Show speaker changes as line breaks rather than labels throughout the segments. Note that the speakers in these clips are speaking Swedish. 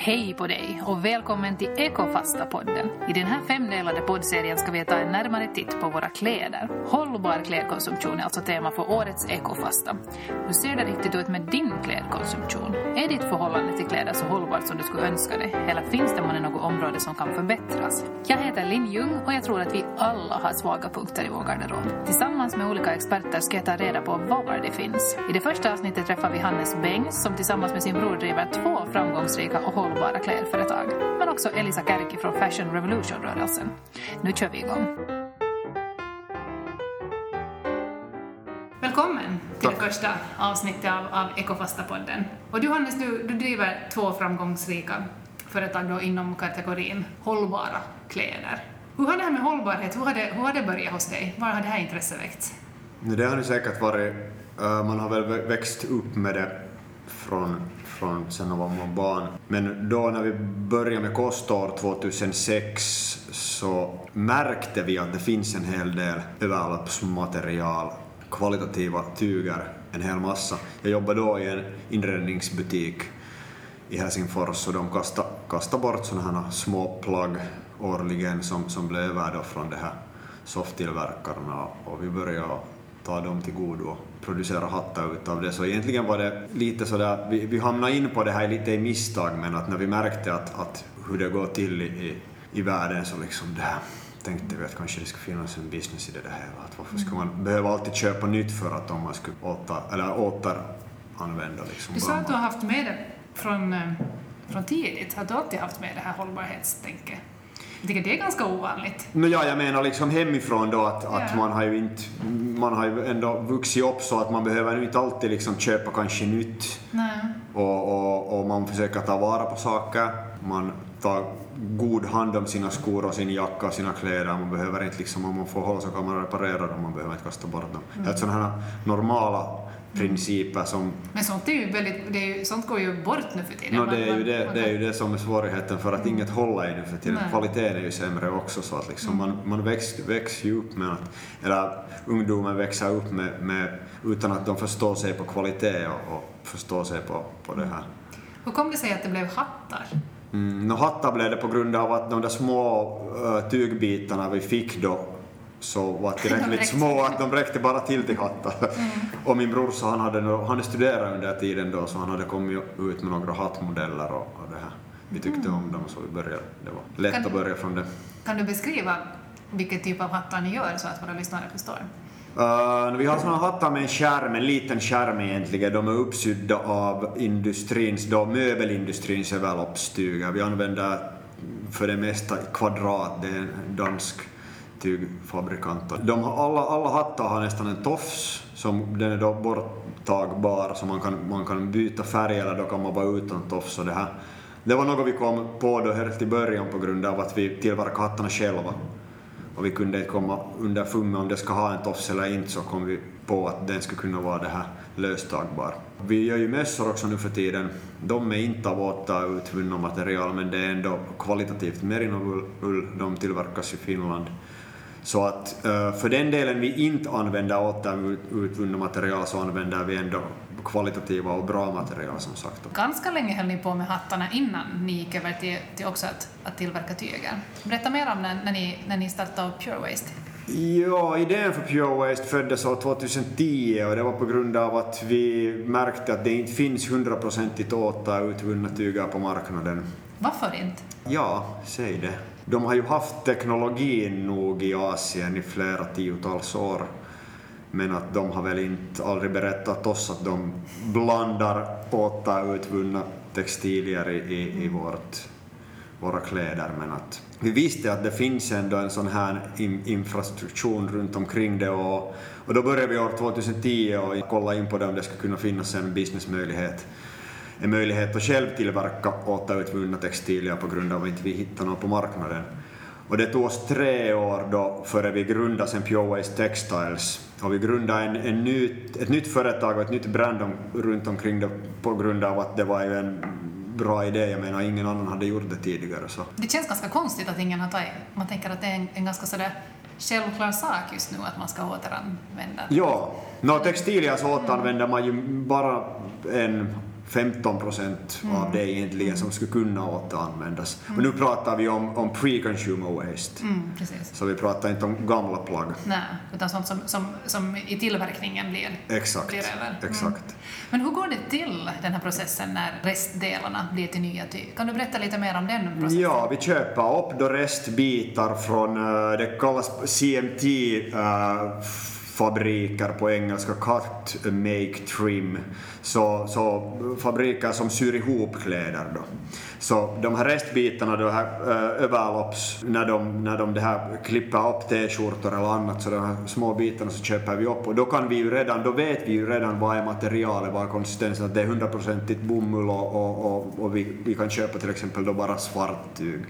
Hej på dig och välkommen till Ekofasta-podden. I den här femdelade poddserien ska vi ta en närmare titt på våra kläder. Hållbar klädkonsumtion är alltså tema för årets Ekofasta. Hur ser det riktigt ut med din klädkonsumtion? Är ditt förhållande till kläder så hållbart som du skulle önska det? Eller finns det månne något område som kan förbättras? Jag heter Linn Ljung och jag tror att vi alla har svaga punkter i vår garderob. Tillsammans med olika experter ska jag ta reda på var det finns. I det första avsnittet träffar vi Hannes Bengs som tillsammans med sin bror driver två framgångsrika och hållbara klädföretag. Men också Elisa Kärki från Fashion Revolution-rörelsen. Nu kör vi igång. Välkommen till
Tack.
det första avsnittet av, av Ekofasta-podden. Och du Hannes, du, du driver två framgångsrika företag då inom kategorin hållbara kläder. Hur har det här med hållbarhet, hur har det, hur har det börjat hos dig? Var har det här intresset väckts?
Det har det säkert varit. eh, Man har väl vä- växt upp med det från, från sen man var barn. Men då när vi började med kostår 2006 så märkte vi att det finns en hel del överlappsmaterial, kvalitativa tyger, en hel massa. Jag jobbade då i en inredningsbutik i Helsingfors och de kastade, kastade bort sådana här små plagg årligen som, som blev över då från de här softtillverkarna och vi började ta dem till godo och producera hattar utav det. Så egentligen var det lite sådär, vi, vi hamnade in på det här lite i misstag men att när vi märkte att, att hur det går till i, i, världen så liksom det här tänkte vi att kanske det skulle finnas en business i det här. Att varför ska man behöva alltid köpa nytt för att om man skulle åter, eller återanvända liksom
Du sa att du har haft med det från, eh, från tidigt. Har du alltid haft med det här hållbarhetstänket? Jag tycker det är ganska ovanligt.
No, ja, jag menar liksom hemifrån då att, att
Ja.
man har ju inte, man har ju ändå vuxit upp så att man behöver inte alltid liksom köpa kanske nytt
Nej.
och, och, och man försöker ta vara på saker. Man tar god hand om sina skor och sin jacka och sina kläder. Man behöver inte liksom, om man får hål så kan man reparera dem, man behöver inte kasta bort dem.
Mm.
Helt sådana här normala principer som
Men sånt, är ju väldigt, det är ju, sånt går ju bort nu för tiden.
No, det, är ju det, det är ju det som är svårigheten för att inget håller nu för tiden.
Nej.
Kvaliteten är ju sämre också så att liksom man, man växer, växer ju upp med att, eller ungdomen växer upp med, med utan att de förstår sig på kvalitet och, och förstår sig på, på det här.
Hur kom det sig att det blev hattar?
Mm, no, hattar blev det på grund av att de där små uh, tygbitarna vi fick då så var tillräckligt små att de räckte bara till till hattar. Och min brorsa han hade, han hade studerat under tiden då så han hade kommit ut med några hattmodeller och, och det här. Vi tyckte om dem så vi började. Det var lätt
Kan-
att börja från det.
Kan du beskriva vilken typ av hattar ni gör så att våra lyssnare förstår?
Uh, vi har såna hattar med en skärm, en liten skärm egentligen. De är uppsydda av industrins, då möbelindustrins överloppstyger. Vi använder för det mesta kvadrat, det är en dansk tygfabrikant. De har, alla, alla hattar har nästan en tofs, som den är då borttagbar så man kan, man kan byta färg eller då kan man vara utan tofs och det här. Det var något vi kom på då helt i början på grund av att vi tillverkade hattarna själva och vi kunde inte komma underfund med om det ska ha en tofs eller inte så kom vi på att den skulle kunna vara det här löstagbar. Vi gör ju mössor också nu för tiden. De är inte av återutvunna material men det är ändå kvalitativt Merinovull De tillverkas i Finland. Så att eh, för den delen vi inte använder återutvunna material så använder vi ändå kvalitativa och bra material som sagt.
Ganska länge höll ni på med hattarna innan ni gick över till, till också att, att tillverka tyger. Berätta mer om när, när, ni, när ni startade Pure Waste.
Ja, idén för Pure Waste föddes år 2010 och det var på grund av att vi märkte att det inte finns hundraprocentigt återutvunna tyger på marknaden.
Varför inte?
Ja, säg det. De har ju haft teknologin nog i Asien i flera tiotals år. Men att de har väl inte aldrig berättat oss att de blandar återutvunna textilier i, i, i vårt, våra kläder. Men att vi visste att det finns ändå en sån här in, infrastruktur runt omkring det och, och då började vi år 2010 och kolla in på det om det skulle kunna finnas en businessmöjlighet en möjlighet att själv tillverka återutvunna textilier på grund av att inte vi hittade något på marknaden. Och det tog oss tre år då före vi grundade Pure Waste Textiles. Och vi grundade en, en ny, ett nytt företag och ett nytt brand om, runt omkring det på grund av att det var ju en bra idé. Jag menar, ingen annan hade gjort det tidigare. Så.
Det känns ganska konstigt att ingen har tagit... Man tänker att det är en, en ganska sådär självklar sak just nu att man ska återanvända.
Ja, no, textilier så återanvänder man ju bara en 15 procent av det egentligen som skulle kunna återanvändas. Och nu pratar vi om, om pre-consumer waste.
Mm.
Så vi pratar inte om gamla plagg.
Nej, utan sånt som, som, som i tillverkningen blir,
Exakt.
blir över. Mm.
Exakt.
Men hur går det till, den här processen, när restdelarna blir till nya tyg? Kan du berätta lite mer om den processen?
Ja, vi köper upp då restbitar från, eh, det kallas CMT eh, fabriker på engelska, cut, make, trim. Så, så fabriker som syr ihop kläder då. Så de här restbitarna, de här uh, överlopps, när de, när de det här klipper upp t-skjortor eller annat, så de här små bitarna så köper vi upp och då kan vi ju redan, då vet vi ju redan vad är materialet, vad är konsistensen, att det är hundraprocentigt bomull och, och, och, och vi, vi kan köpa till exempel då bara svart tyg.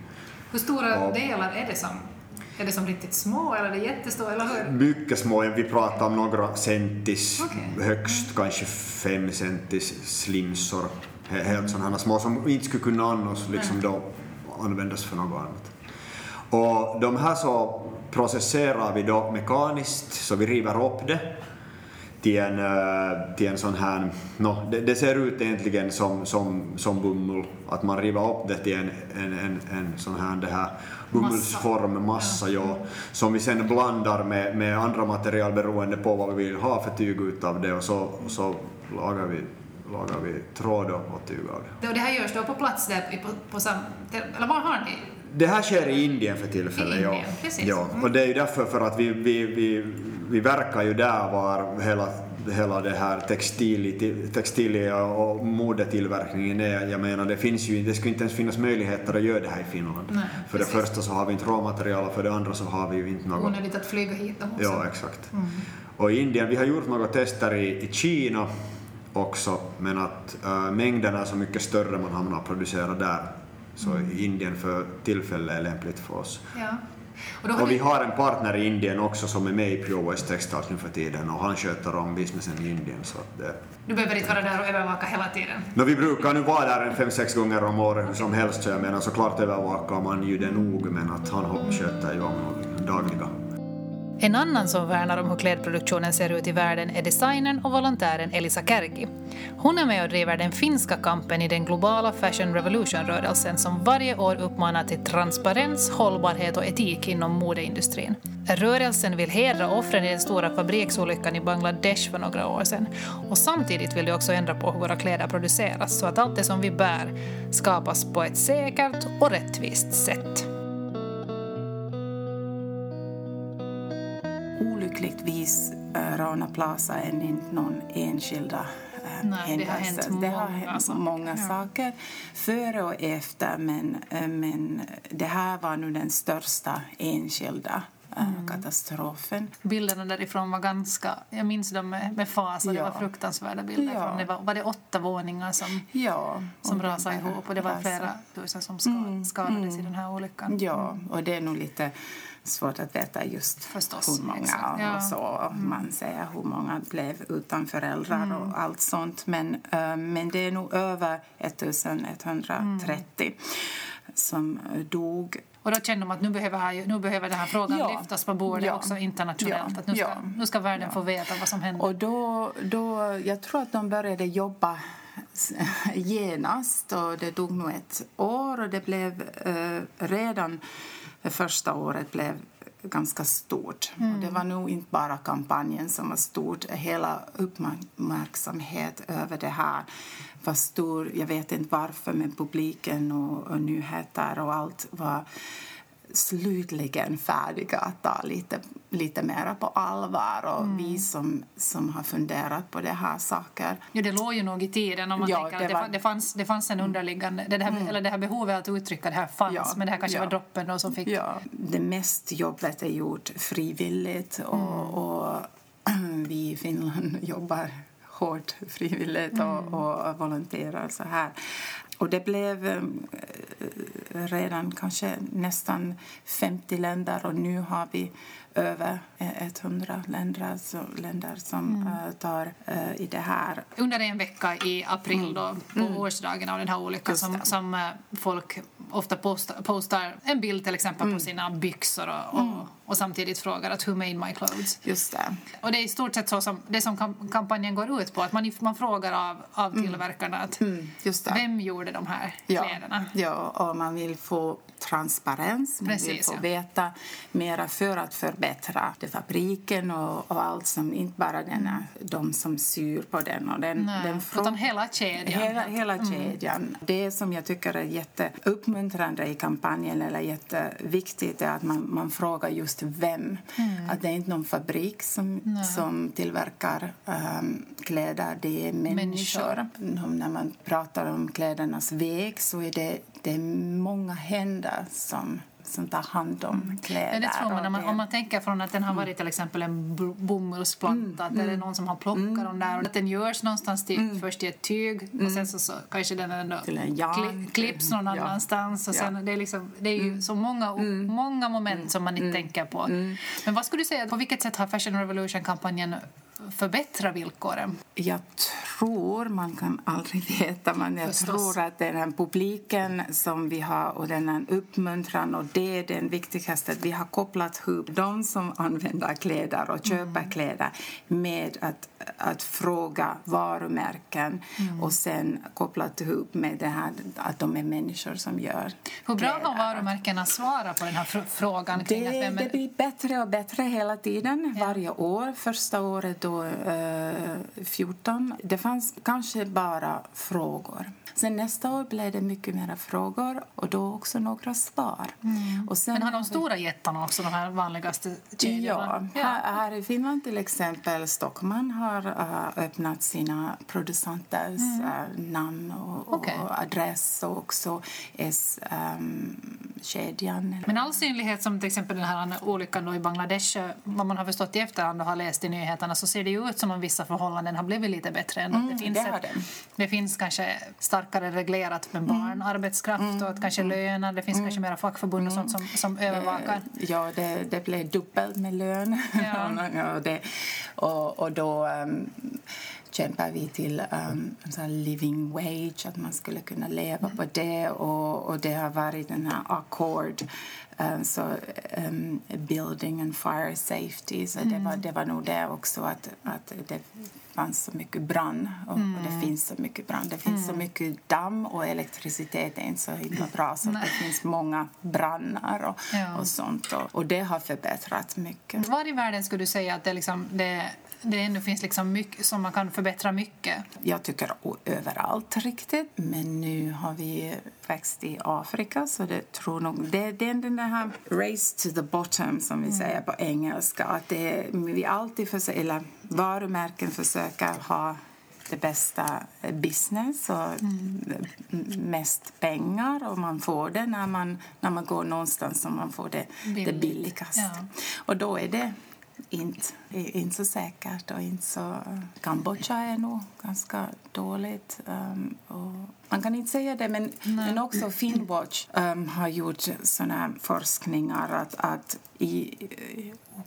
Hur stora
Ja.
delar är det som? Är det som riktigt små eller är det jättestora? Eller hur?
Mycket små, vi pratar om några centis,
Okej.
högst kanske fem centis slimsor. He- Helt sådana små som inte skulle kunna annars liksom då användas för något annat. Och de här så processerar vi då mekaniskt, så vi river upp det till en, eh, till en sån här, no, det, det ser ut egentligen som, som, som bomull, att man river upp det till en, en, en, en sån här, det här bomullsform, massa, ja, som vi sen blandar med, med andra material beroende på vad vi vill ha för tyg utav det och så, så lagar, vi, lagar vi tråd och tyg av det.
Och det här görs då på plats där på, på sam, eller var har ni?
Det här sker i Indien för tillfället, ja. Ja.
Mm.
Och det är ju därför för att vi, vi, vi, vi verkar ju där var hela, hela det här textil, textil och modetillverkningen är. Jag menar, det finns ju det skulle inte ens finnas möjligheter att göra det här i Finland.
Nej,
för det
precis.
första så har vi inte råmaterial och för det andra så har vi ju inte något
Onödigt att flyga hit dem också.
Ja, exakt. Och i Indien, vi har gjort några tester i, i Kina också, men att äh, mängderna är så mycket större man hamnar att producera där. Så Indien för tillfället är lämpligt för oss.
Ja. Och
Och vi
ni,
har en partner i Indien också som är med i Pure West Textiles nu för tiden och han sköter om businessen i Indien. Så att det...
du behöver inte vara där och övervaka hela tiden.
Nå, vi brukar nu vara där en fem, sex gånger om året hur som helst, så jag menar såklart övervakar man ju det nog, men att han sköter ju om dagliga
en annan som värnar om hur klädproduktionen ser ut i världen är designern och volontären Elisa Kärki. Hon är med och driver den finska kampen i den globala Fashion Revolution-rörelsen som varje år uppmanar till transparens, hållbarhet och etik inom modeindustrin. Rörelsen vill hedra offren i den stora fabriksolyckan i Bangladesh för några år sedan. Och samtidigt vill de också ändra på hur våra kläder produceras så att allt det som vi bär skapas på ett säkert och rättvist sätt.
Olyckligtvis äh, Rana Plaza är inte någon enskilda äh,
Nej, det har hänt
det har
många
hänt
saker.
många
Ja.
saker före och efter men, äh, men det här var nu den största enskilda
Mm.
katastrofen.
Bilderna därifrån var ganska... Jag minns dem med, med fasa. Det
Ja.
var fruktansvärda bilder.
Ja.
Från, det var, var det åtta våningar som,
Ja,
som rasade
det
ihop och det var flera tusen som ska, skadades i den här olyckan.
Ja, och det är nog lite svårt att veta just
Förstås,
hur många
exakt. Ja.
och så. Man säger hur många blev utan föräldrar och allt sånt. Men, eh, men det är nog över 1130 som dog.
Och då kände de att nu behöver, här- nu behöver den här frågan
Ja.
lyftas på bordet
Ja.
också internationellt.
Ja.
Att nu, ska, nu ska världen få veta vad som händer.
Och då, då, jag tror att de började jobba genast och det tog nog ett år och det blev eh, redan det första året blev ganska stort. Och det var nog inte bara kampanjen som var stort. Hela uppmärksamhet över det här var stor. Jag vet inte varför, men publiken och, och nyheter och allt var slutligen färdiga att ta lite, lite mer på allvar. Och vi som, som har funderat på det här saker.
Ja, det låg ju nog i tiden om man
Ja,
tänker
det var-
det, fanns, det fanns en underliggande... Det, här, eller det här behovet att uttrycka det här fanns,
Ja,
men det här kanske
ja.
var droppen då som fick...
Ja, det mest jobbet är gjort frivilligt och, och vi i Finland jobbar hårt frivilligt och, och volonterar så här. Och det blev eh, redan kanske nästan 50 länder och nu har vi över 100 länder, så, länder som eh, tar eh, i det här.
Under en vecka i april då, på årsdagen av den här olyckan som, som eh, folk ofta postar, postar en bild till exempel på sina byxor och, och, och samtidigt frågar att who made my clothes?
Just det.
Och det är i stort sett så som, det som kam- kampanjen går ut på, att man, man frågar av, av tillverkarna att
Mm,
vem gjorde de här
Ja,
kläderna?
ja, och man vill få transparens, man vill
Precis,
få
ja.
veta mera för att förbättra det fabriken och, och allt som inte bara den är, de som syr på den. Och den,
Nej,
den
utan hela kedjan.
Hela, hela kedjan. Det som jag tycker är jätteuppmuntrande i kampanjen eller jätteviktigt är att man, man frågar just vem. Att det är inte någon fabrik som, som tillverkar um, kläder, det är människor. När man pratar om klädernas väg så är det, det är många händer som, som tar hand om kläder.
Ja, det tror man. man
det-
om man tänker från att den har varit till exempel en bo- bomullsplanta, att det är någon som har plockat dem där och att den görs någonstans till, först i ett tyg och sen så, så kanske den ändå kli, klipps någon
Ja.
annanstans och sen
Ja.
det är, liksom, det är ju så många, många moment som man inte tänker på. Men vad skulle du säga, på vilket sätt har Fashion Revolution-kampanjen förbättrat villkoren?
Jag tror, man kan aldrig veta, men jag
Förstås.
tror att den här publiken som vi har och den här uppmuntran och det är den viktigaste. att Vi har kopplat ihop de som använder kläder och köper
Mm.
kläder med att, att fråga varumärken
Mm.
och sen kopplat ihop med det här att de är människor som gör
Hur bra har
kläder.
varumärkena svarat på den här fr- frågan? Kring att
Det, det
är,
blir bättre och bättre hela tiden, varje år. Första året då, eh, 14, det fanns kanske bara frågor. Sen nästa år blev det mycket mer frågor och då också några svar. Och sen
men har de stora jättarna också, de här vanligaste kedjorna?
Ja, Här, här i Finland till exempel, Stockman har eh, öppnat sina producenters eh, namn och,
Okej.
och adress och också S-kedjan.
Men all synlighet som till exempel den här olyckan i Bangladesh, eh, vad man har förstått i efterhand och har läst i nyheterna så ser det ju ut som om vissa förhållanden har blivit lite bättre. Än
Mm,
det, finns
det
ett-
det.
det finns kanske starkare reglerat med barnarbetskraft och att kanske löner, det finns kanske mera fackförbund och sånt som, som övervakar.
Eh, Ja, det, det blev dubbelt med lön.
Ja.
och, det, och, och då um, kämpar vi till um, en living wage, att man skulle kunna leva på det. Och, och det har varit den här accord, um, så, um, building and fire safety. Så det, var, det var nog det också, att, att det fanns så mycket brann och, och det finns så mycket brann. Det finns så mycket damm och elektricitet är inte så himla bra så det finns många brannar och,
Ja.
och sånt. Och, och det har förbättrats mycket.
Var i världen skulle du säga att det, liksom, det, det ändå finns liksom mycket som man kan förbättra mycket?
Jag tycker överallt riktigt. Men nu har vi växt i Afrika så det tror nog... Det, det är den här race to the bottom som vi säger på engelska. Att det, vi alltid försöker, eller varumärken försöker ha det bästa business och m- mest pengar och man får det när man, när man går någonstans som man får det, det
Billigt.
billigast.
Ja.
Och då är det inte, inte så säkert. Och inte så, Kambodja är nog ganska dåligt. Um, och man kan inte säga det, men, men också Finnwatch um, har gjort såna forskningar att, att i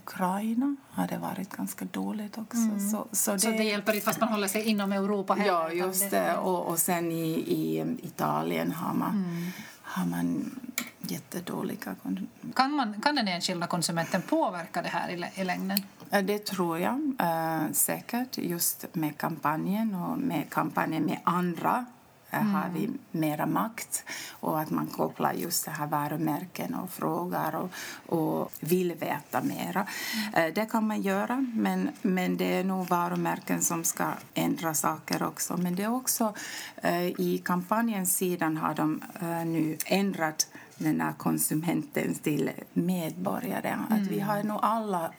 Ukraina har det varit ganska dåligt också. Så, så, det,
Så det hjälper inte fast man håller sig inom Europa heller?
Ja, just det. Och, och sen i, i Italien har man, har man jättedåliga
Kan, man, kan den enskilda konsumenten påverka det här i, i längden?
Det tror jag eh, säkert. Just med kampanjen och med kampanjen med andra eh, har vi mera makt och att man kopplar just det här varumärken och frågar och, och vill veta mera. Eh, det kan man göra, men, men det är nog varumärken som ska ändra saker också. Men det är också eh, i kampanjens sidan har de eh, nu ändrat den här konsumenten till medborgare. Att vi har nog alla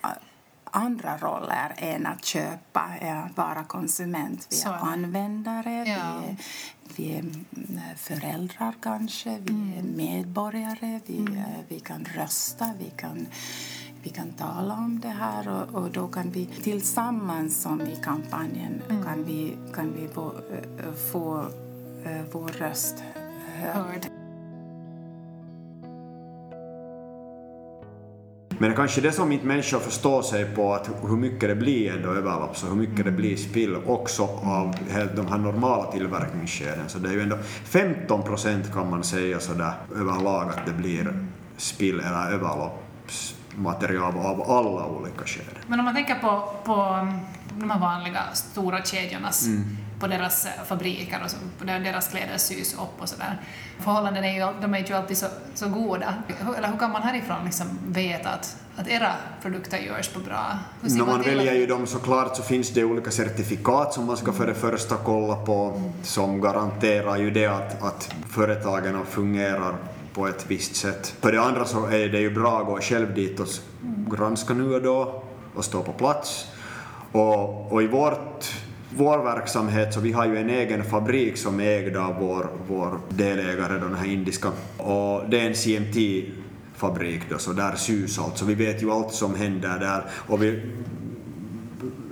andra roller än att köpa, att vara konsument. Vi är användare,
Ja.
vi, är, vi är mm, föräldrar kanske, vi är medborgare, vi, eh, vi kan rösta, vi kan vi kan tala om det här och, och då kan vi tillsammans som i kampanjen kan vi, kan vi få, eh, få eh, vår röst hörd.
Hörd.
Men det kanske det som inte människor förstår sig på att hur mycket det blir ändå överlapp, så hur mycket det blir spill också av de här normala tillverkningsskeden. Så det är ju ändå 15 procent kan man säga sådär överlag att det blir spill eller överlopps material av alla olika skeden.
Men om man tänker på, på mm, de här vanliga stora kedjornas
Mm.
På deras eh, fabriker och så, där deras kläder sys upp och sådär. Förhållandena är ju, de är ju alltid så, så goda. Hur, eller hur kan man härifrån liksom veta att, att era produkter görs på bra? Hur
När man
att-
väljer ju dem såklart så finns det olika certifikat som man ska för det första kolla på som garanterar ju det att, att företagen fungerar på ett visst sätt. För det andra så är det ju bra att gå själv dit och s- granska nu och då och stå på plats. Och, och i vårt, vår verksamhet så vi har ju en egen fabrik som är ägd av vår, vår delägare, den här indiska. Och det är en CMT-fabrik då, så där sys allt. Så vi vet ju allt som händer där. Och vi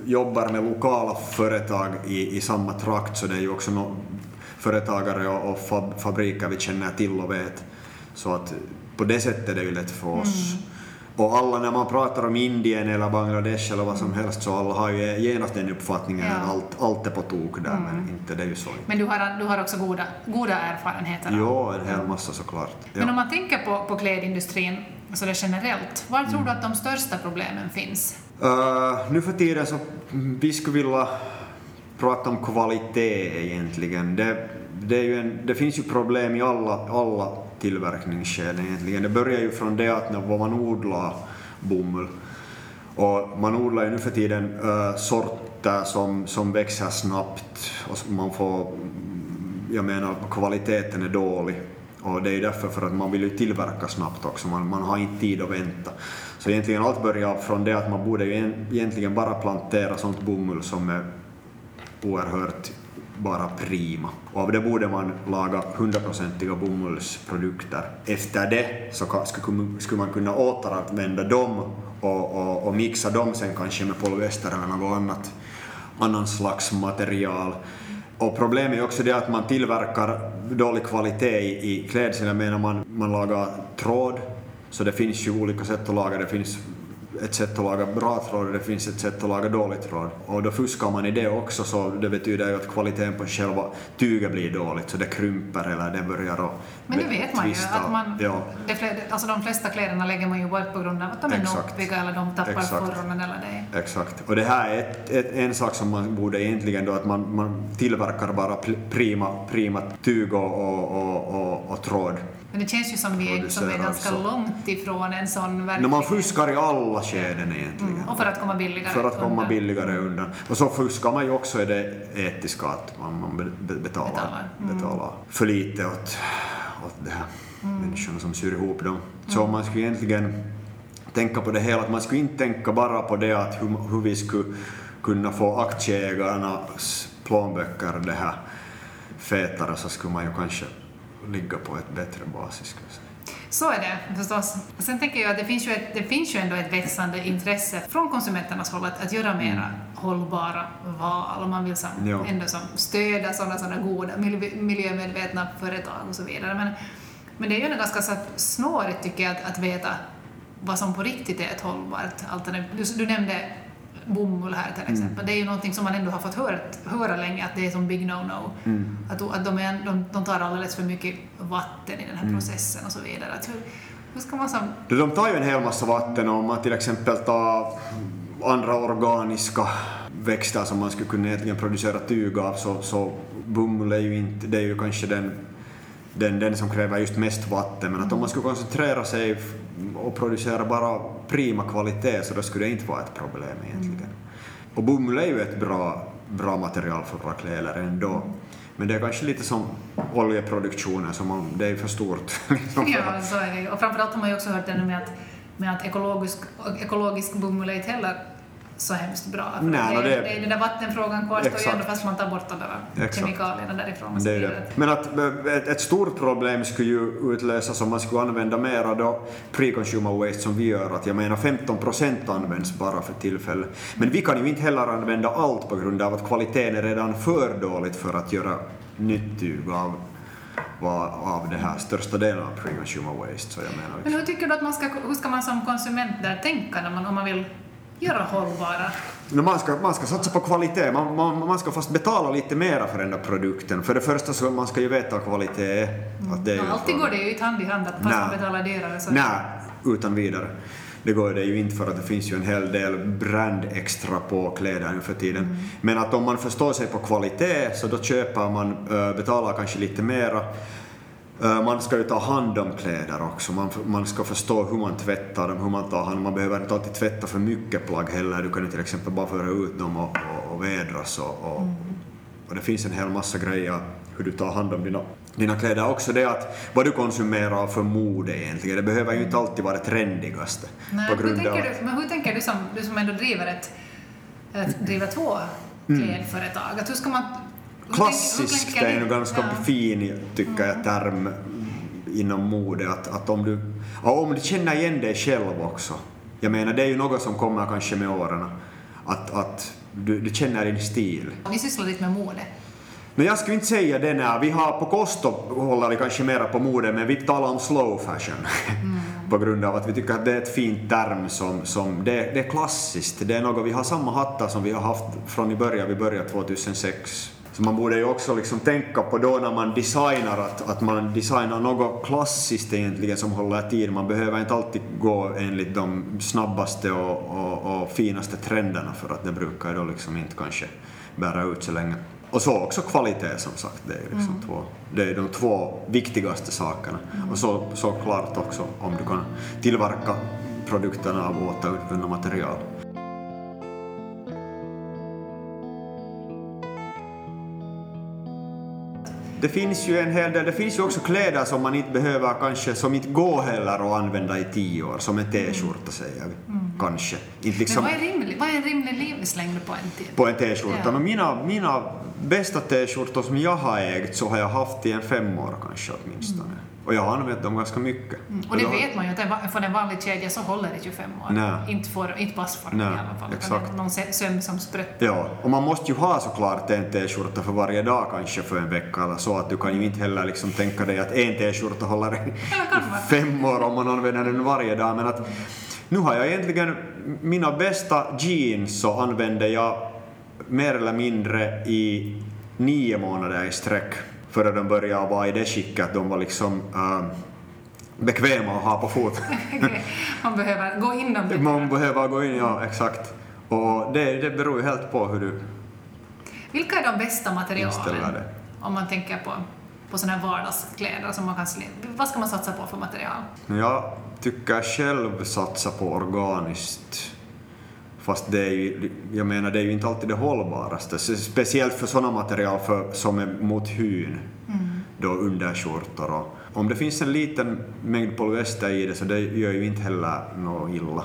jobbar med lokala företag i, i samma trakt så det är ju också no, företagare och, och fab, fabriker vi känner till och vet. Så att på det sättet är det ju lätt för oss. Mm. Och alla när man pratar om Indien eller Bangladesh eller vad som helst så alla har ju genast den uppfattningen
Ja.
att allt, allt är på tok där men inte det är ju så.
Men du har, du har också goda, goda erfarenheter.
Jo, en hel massa såklart.
Men om
Ja.
man tänker på, på klädindustrin så det generellt, var tror du att de största problemen finns?
Uh, nu för tiden så mm, vi skulle vilja prata om kvalitet egentligen. Det, det, en, det finns ju problem i alla, alla tillverkningskedjan egentligen. Det börjar ju från det att när man odlar bomull och man odlar ju nu för tiden äh, sorter som, som växer snabbt och man får, mm, jag menar kvaliteten är dålig. Och det är ju därför för att man vill ju tillverka snabbt också, man, man har inte tid att vänta. Så egentligen allt börjar från det att man borde ju en- egentligen bara plantera sånt bomull som är oerhört bara prima. Och av det borde man laga hundraprocentiga bomullsprodukter. Efter det så skulle man kunna återanvända dem och, och, och mixa dem sen kanske med polyester eller något annat, annan slags material. Och problemet är också det att man tillverkar dålig kvalitet i, i. Jag menar man, man lagar tråd, så det finns ju olika sätt att laga. Det finns ett sätt att laga bra tråd och det finns ett sätt att laga dålig tråd. Och då fuskar man i det också så det betyder ju att kvaliteten på själva tyget blir dåligt så det krymper eller det börjar att
Men det vet man ju
twista.
att man,
Ja,
de, fler, alltså de flesta kläderna lägger man ju bort på grund av att de är noppiga eller de tappar
Exakt.
formen eller det.
exakt. Och det här är ett, ett, en sak som man borde egentligen då att man, man tillverkar bara prima, prima tyg och, och, och, och, och tråd.
Men det känns ju som vi som är ganska
så.
långt ifrån en sån verklighet.
man fuskar i alla skeden egentligen.
Mm, och för att komma billigare
För att komma
undan.
billigare undan. Och så fuskar man ju också i det etiska att man, man be- be- betalar,
Betalar. Mm.
betalar för lite åt, åt de här människorna som syr ihop dem. Så man skulle egentligen tänka på det hela, att man skulle inte tänka bara på det att hur, hur vi skulle kunna få aktieägarnas plånböcker det här fetare så skulle man ju kanske ligga på ett bättre basis. Skulle jag säga.
Så är det förstås. Sen tänker jag att det finns ju, ett, det finns ju ändå ett växande intresse från konsumenternas håll att, att göra mera hållbara val och man vill som,
Mm. Ja.
ändå som stödja sådana, sådana goda mil- miljömedvetna företag och så vidare. Men, men det är ju ganska så snårigt tycker jag att, att veta vad som på riktigt är ett hållbart alternativ. Du, du nämnde bomull här till exempel.
Mm.
Det är ju någonting som man ändå har fått hört, höra länge att det är som big no-no.
Mm.
Att, att de, är, de, de tar alldeles för mycket vatten i den
Mm.
här processen och så vidare. Att hur, hur ska man som...
De tar ju en hel massa vatten om man till exempel tar andra organiska växter som man skulle kunna egentligen producera tyg av så, så bomull är ju inte, det är ju kanske den, den, den som kräver just mest vatten men att om man skulle koncentrera sig och producera bara prima kvalitet så då skulle det inte vara ett problem egentligen. Och bomull är ju ett bra, bra material för våra kläder ändå. Men det är kanske lite som oljeproduktionen, som om det är för stort. liksom
Ja, så är det. Och framförallt har man ju också hört det nu med att, med att ekologisk, ekologisk bomull är inte heller så hemskt bra. För
Nej,
det,
no,
är,
det-
det den där vattenfrågan kvarstår ju ändå fast man tar bort de där
Exakt.
kemikalierna därifrån.
Det är det. Men att ett, ett stort problem skulle ju utlösas om man skulle använda mera då pre-consumer waste som vi gör. Att jag menar 15 procent används bara för tillfället. Men vi kan ju inte heller använda allt på grund av att kvaliteten är redan för dåligt för att göra nytt tyg av, vad- av det här största delen av pre-consumer waste. Så jag menar
Men
liksom.
hur tycker du att man ska, hur ska man som konsument där tänka när man, om man vill göra hållbara?
No, man, ska, man ska satsa på kvalitet, man, man, man ska fast betala lite mera för den där produkten. För det första så man ska ju veta vad kvalitet är. Att det är ju
alltid går det ju inte hand i hand att man betalar dyrare så...
Nej, utan vidare. det går det ju inte för att det finns ju en hel del brand extra på kläder nu för tiden. Mm. Men att om man förstår sig på kvalitet så då köper man, äh, betalar kanske lite mera Eh, man ska ju ta hand om kläder också, man, man ska förstå hur man tvättar dem, hur man tar hand Man behöver inte alltid tvätta för mycket plagg heller, du kan ju till exempel bara föra ut dem och, och, och vädras och, och, mm. och, det finns en hel massa grejer hur du tar hand om dina, dina kläder. Också det att vad du konsumerar för mode egentligen, det behöver ju inte alltid vara det trendigaste.
Nej, på grund hur tänker av... du, men hur tänker du som, du som ändå driver ett, ett driver två mm. klädföretag, att hur ska man
klassiskt är en ganska ja. fin, tycker jag, term inom mode. Att, att om, du, om du känner igen dig själv också. Jag menar, det är ju något som kommer kanske med åren. Att, att du, du känner din stil.
Ni sysslar lite med mode.
Men jag skulle inte säga det när vi har på Kosto håller vi kanske mera på mode men vi talar om slow fashion. Mm. på grund av att vi tycker att det är ett fint term som, som det, det är klassiskt. Det är något, vi har samma hattar som vi har haft från i början, vi började 2006. Så man borde ju också liksom tänka på då när man designar att, att man designar något klassiskt egentligen som håller tid. Man behöver inte alltid gå enligt de snabbaste och, och, och finaste trenderna för att det brukar då liksom inte kanske bära ut så länge. Och så också kvalitet som sagt, det är, liksom mm. två, det är de två viktigaste sakerna. Mm. Och så, såklart också om du kan tillverka produkterna av återvunna material. Det finns ju en hel del, det finns ju också kläder som man inte behöver kanske, som inte går heller att använda i tio år, som en t-skjorta säger vi. Mm. Kanske.
Inte liksom, Men vad är, rimlig, vad är en rimlig livslängd på en
t-skjorta? På en t-skjorta? Ja. mina, mina bästa t-skjortor som jag har ägt så har jag haft i en fem år kanske åtminstone. Mm. Och jag har använt dem ganska mycket.
Mm. Och det vet man ju att för en vanlig kedja så håller det 25 år. Nej. Inte, för, inte passformen i alla fall. Exakt. Någon söm som sprätter.
Ja, och man måste ju ha såklart en t-skjorta för varje dag kanske för en vecka eller så att du kan ju inte heller liksom tänka dig att en t-skjorta håller i fem år om man använder den varje dag. Men att nu har jag egentligen mina bästa jeans så använde jag mer eller mindre i nio månader i sträck före de började vara i det skicket att de var liksom äh, bekväma att ha på foten.
Man behöver gå in
dem. Man behöver gå in, ja exakt. Och det, det beror ju helt på hur du
Vilka är de bästa materialen? Om man tänker på, på sådana här vardagskläder som man kan Vad ska man satsa på för material?
Jag tycker själv satsa på organiskt Fast det är ju, jag menar, det är ju inte alltid det hållbaraste. Speciellt för sådana material för, som är mot hyn, mm. då underskjortor och om det finns en liten mängd polyester i det så det gör ju inte heller något illa.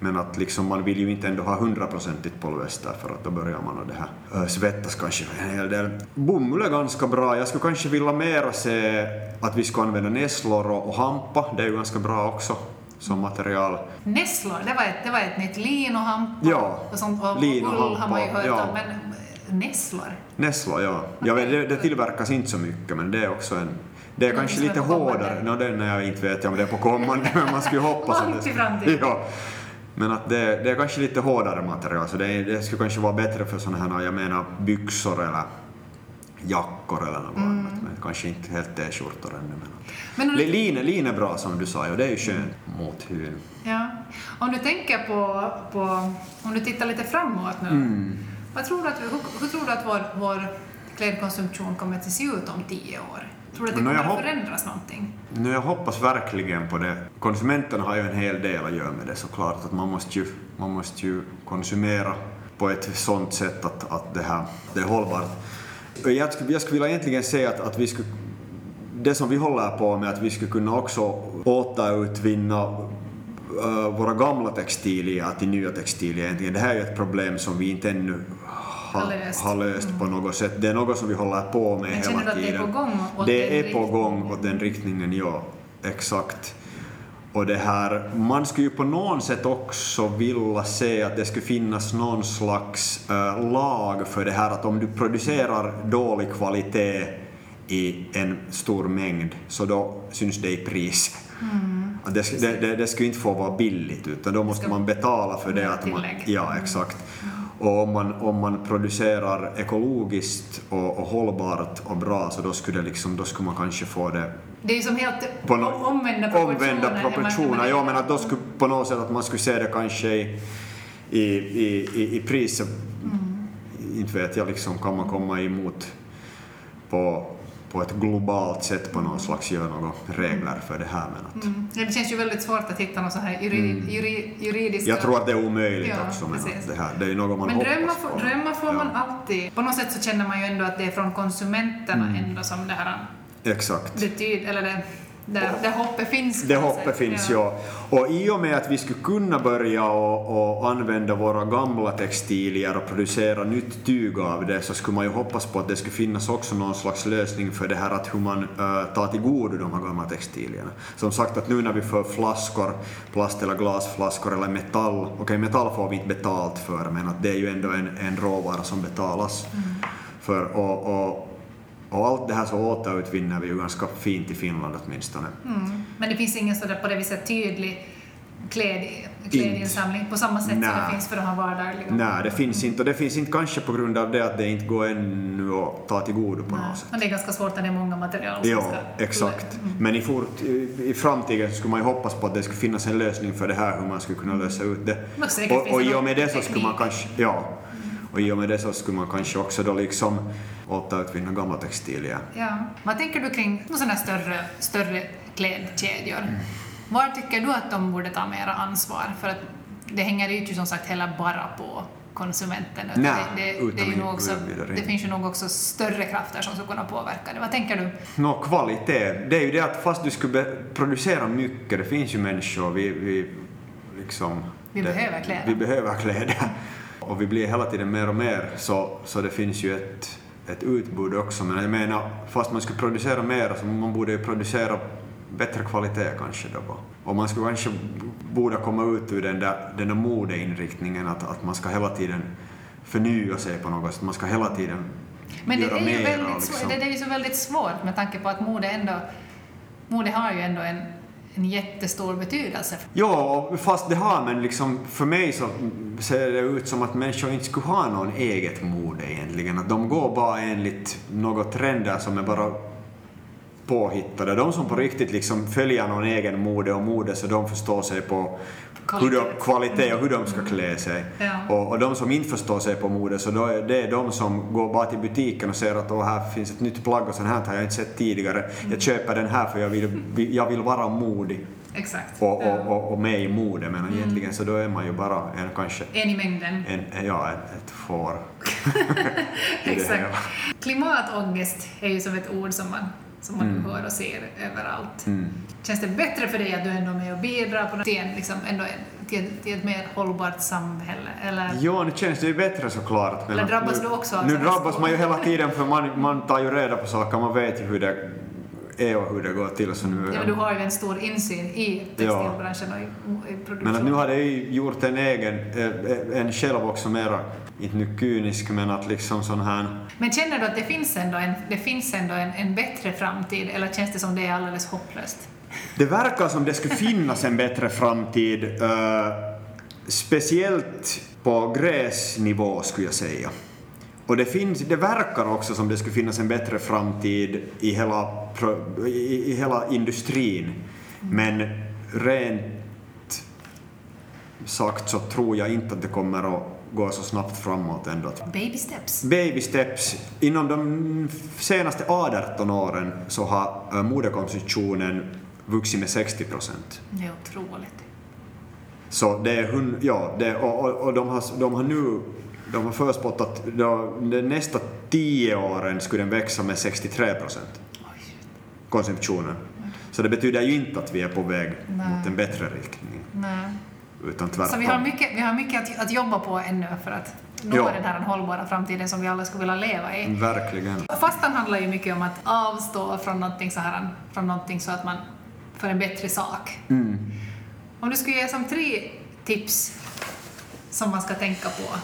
Men att liksom man vill ju inte ändå ha hundraprocentigt polyester för att då börjar man och det här svettas kanske en hel del. Bomull är ganska bra. Jag skulle kanske vilja mera se att vi ska använda nässlor och, och hampa. Det är ju ganska bra också som material.
Nässlor, det var ett, det var ett nytt lin och hampa
ja,
och sånt. Hampa, har man ju hört ja. om, men nässlor?
Nässlor, ja. ja det, det tillverkas inte så mycket, men det är också en det är kanske lite hårdare, no, den jag inte vet om det är på kommande, men man skulle hoppas
att det... Långt
Ja. Men att det, det är kanske lite hårdare material, så det, det skulle kanske vara bättre för sådana här, jag menar byxor eller jackor eller något mm. annat, men kanske inte helt t-skjortor ännu. Men, men du... lin, lin är bra som du sa, och det är ju skönt mot hyn.
Ja. Om du tänker på, på, om du tittar lite framåt nu, mm. vad tror du att, hur, hur tror du att vår, vår klädkonsumtion kommer att se ut om tio år? Tror du att det kommer att förändras någonting?
No, jag hoppas verkligen på det. Konsumenterna har ju en hel del att göra med det såklart, att man måste ju, man måste ju konsumera på ett sådant sätt att, att det här det är hållbart. Jag skulle, jag skulle vilja egentligen säga att, att vi skulle, det som vi håller på med, att vi skulle kunna också återutvinna uh, våra gamla textilier till nya textilier. Egentligen. Det här är ju ett problem som vi inte ännu ha, löst, ha löst mm. på något sätt. Det är något som vi håller på med
hela tiden. det är på gång?
Det är på gång åt den riktningen, ja. Exakt. Och det här, man skulle ju på något sätt också vilja se att det skulle finnas någon slags äh, lag för det här att om du producerar dålig kvalitet i en stor mängd så då syns det i pris. Mm. Det, det, det, det skulle inte få vara billigt utan då måste man betala för det. Att man, ja, exakt. Mm. Och om man, om man producerar ekologiskt och, och hållbart och bra så då skulle, det liksom, då skulle man kanske få det
det är ju som helt på no omvända proportioner.
Omvända proportioner, ja men att då skulle på något sätt att man skulle se det kanske i, i, i, i, priset. Mm. Inte vet jag, liksom, kan man komma emot på på ett globalt sätt på något slags göra några regler för det här. Men att...
Mm. Det känns ju väldigt svårt att hitta något så här juri, mm. juri, juridiska...
Jag tror att det är omöjligt ja, också. Men det, här, det är något man
men
hoppas
drömma,
på.
drömma får man alltid. På något sätt så känner man ju ändå att det är från konsumenterna mm. ändå som det här
Exakt.
betyder, eller det där, där hoppet finns.
Det hoppet finns, ja. ja. Och i och med att vi skulle kunna börja och, och, använda våra gamla textilier och producera nytt tyg av det så skulle man ju hoppas på att det skulle finnas också någon slags lösning för det här att hur man äh, tar till godo de här gamla textilierna. Som sagt att nu när vi får flaskor, plast eller glasflaskor eller metall, okej okay, metall får vi inte betalt för men att det är ju ändå en, en råvara som betalas mm. för. Och, och, och allt det här så återutvinner vi ju ganska fint i Finland åtminstone.
Mm. Men det finns ingen sådär på det viset tydlig kläd, klädinsamling på samma sätt Nä. som det finns för de här vardagliga?
Nej, det finns inte. Och det finns inte kanske på grund av det att det inte går ännu att ta till godo på
Nej.
något sätt.
Men det är ganska svårt när det är många material
som ja, ska... exakt. Mm. Men i, fort, i, i framtiden skulle man ju hoppas på att det skulle finnas en lösning för det här, hur man skulle kunna lösa ut det. Och, och i och med det så skulle man kanske... Ja, och i och med det så skulle man kanske också då liksom återutvinna gamla textilier.
Ja. Vad tänker du kring sådana större, större klädkedjor? Mm. Var tycker du att de borde ta mera ansvar? För att det hänger ju som sagt heller bara på konsumenten.
Nej,
det, det, det, är också, det finns ju nog också större krafter som skulle kunna påverka det. Vad tänker du?
Nå, kvalitet. Det är ju det att fast du skulle producera mycket, det finns ju människor, vi, vi liksom...
Vi
det,
behöver kläder.
Vi behöver kläder och vi blir hela tiden mer och mer så, så det finns ju ett, ett utbud också. Men jag menar, fast man skulle producera mer så man borde ju producera bättre kvalitet kanske då. Och man skulle kanske borde komma ut ur den där, den där modeinriktningen att, att man ska hela tiden förnya sig på något sätt. Man ska hela tiden
Men det är ju väldigt,
liksom.
det är ju så väldigt svårt med tanke på att mode ändå mode har ju ändå en en jättestor betydelse.
Ja, fast det har, men liksom för mig så ser det ut som att människor inte skulle ha någon eget mode egentligen. Att de går bara enligt några trender som är bara påhittade. De som på riktigt liksom följer någon egen mode och mode så de förstår sig på kvalitet, hur de, kvalitet och hur de ska klä sig.
Ja.
Och, och, de som inte förstår sig på mode så är det är de som går bara till butiken och ser att Åh, här finns ett nytt plagg och sånt här har jag inte sett tidigare. Mm. Jag köper den här för jag vill, jag vill vara modig.
Exakt.
Och, och, och, och med i mode, men mm. egentligen så då är man ju bara en kanske...
En i mängden.
En, ja, ett, ett får.
Exakt. Klimatångest är ju som ett ord som man som man mm. hör och ser överallt.
Mm.
Känns det bättre för dig att du ändå är med och bidrar på till, en, liksom, ändå till, till ett mer hållbart samhälle? Eller?
Jo, nu känns det ju bättre såklart.
Eller drabbas nu, du också av
Nu drabbas man ju hela tiden för man, man tar ju reda på saker, man vet ju hur det är och hur det går till. Så nu,
ja, du har ju en stor insyn i textilbranschen och i, i produktion.
Men att nu har jag ju gjort en egen, eh, en själv också mera inte nu kynisk, men att liksom sån här...
Men känner du att det finns ändå en, det finns ändå en, en bättre framtid, eller känns det som det är alldeles hopplöst?
Det verkar som det skulle finnas en bättre framtid, uh, speciellt på gräsnivå skulle jag säga. Och det, finns, det verkar också som det skulle finnas en bättre framtid i hela, i, i hela industrin. Men rent sagt så tror jag inte att det kommer att går så snabbt framåt ändå.
Baby steps.
Baby steps. Inom de senaste 18 åren så har äh, modekonsumtionen vuxit med 60 procent.
Det är otroligt.
Så det är, ja, det, och, och, och de, har, de har nu de har förspått att de nästa tio åren skulle den växa med 63 procent. Konsumtionen. Så det betyder ju inte att vi är på väg Nej. mot en bättre riktning.
Nej.
Utan tvärtom.
Så vi har mycket, vi har mycket att, att jobba på ännu för att nå ja. den här hållbara framtiden som vi alla skulle vilja leva i.
Verkligen.
Fastan handlar ju mycket om att avstå från någonting så här, från någonting så att man får en bättre sak.
Mm.
Om du skulle ge som tre tips som man ska tänka på?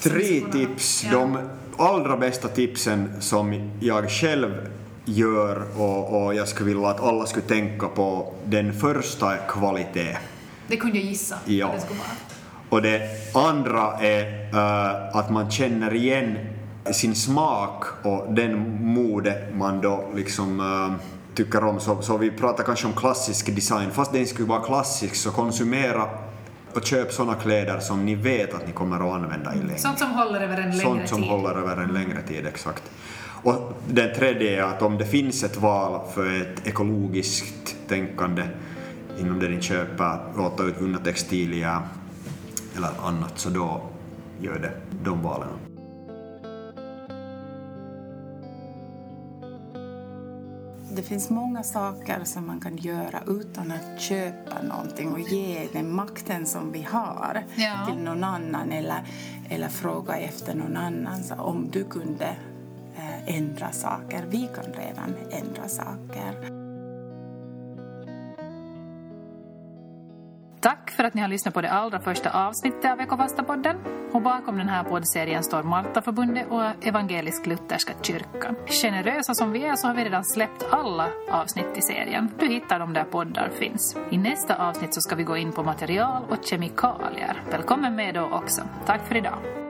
Tre tips. Ja. De allra bästa tipsen som jag själv gör och, och jag skulle vilja att alla skulle tänka på. Den första är kvalitet.
Det kunde jag gissa
ja.
det skulle vara.
Och det andra är uh, att man känner igen sin smak och den mode man då liksom uh, tycker om. Så, så vi pratar kanske om klassisk design. Fast den skulle vara klassisk så konsumera och köp sådana kläder som ni vet att ni kommer att använda i längre.
Sånt som håller över en längre
Sånt som
tid.
håller över en längre tid, exakt. Och den tredje är att om det finns ett val för ett ekologiskt tänkande inom det ni köper, återvunna textilier eller annat, så då gör det de valen.
Det finns många saker som man kan göra utan att köpa någonting och ge den makten som vi har
Ja.
till någon annan eller, eller fråga efter någon annan. Så om du kunde eh, ändra saker. Vi kan redan ändra saker.
Tack för att ni har lyssnat på det allra första avsnittet av Ekofasta-podden. Och bakom den här poddserien står Martaförbundet och Evangelisk-Lutherska kyrkan. Generösa som vi är så har vi redan släppt alla avsnitt i serien. Du hittar dem där poddar finns. I nästa avsnitt så ska vi gå in på material och kemikalier. Välkommen med då också. Tack för idag.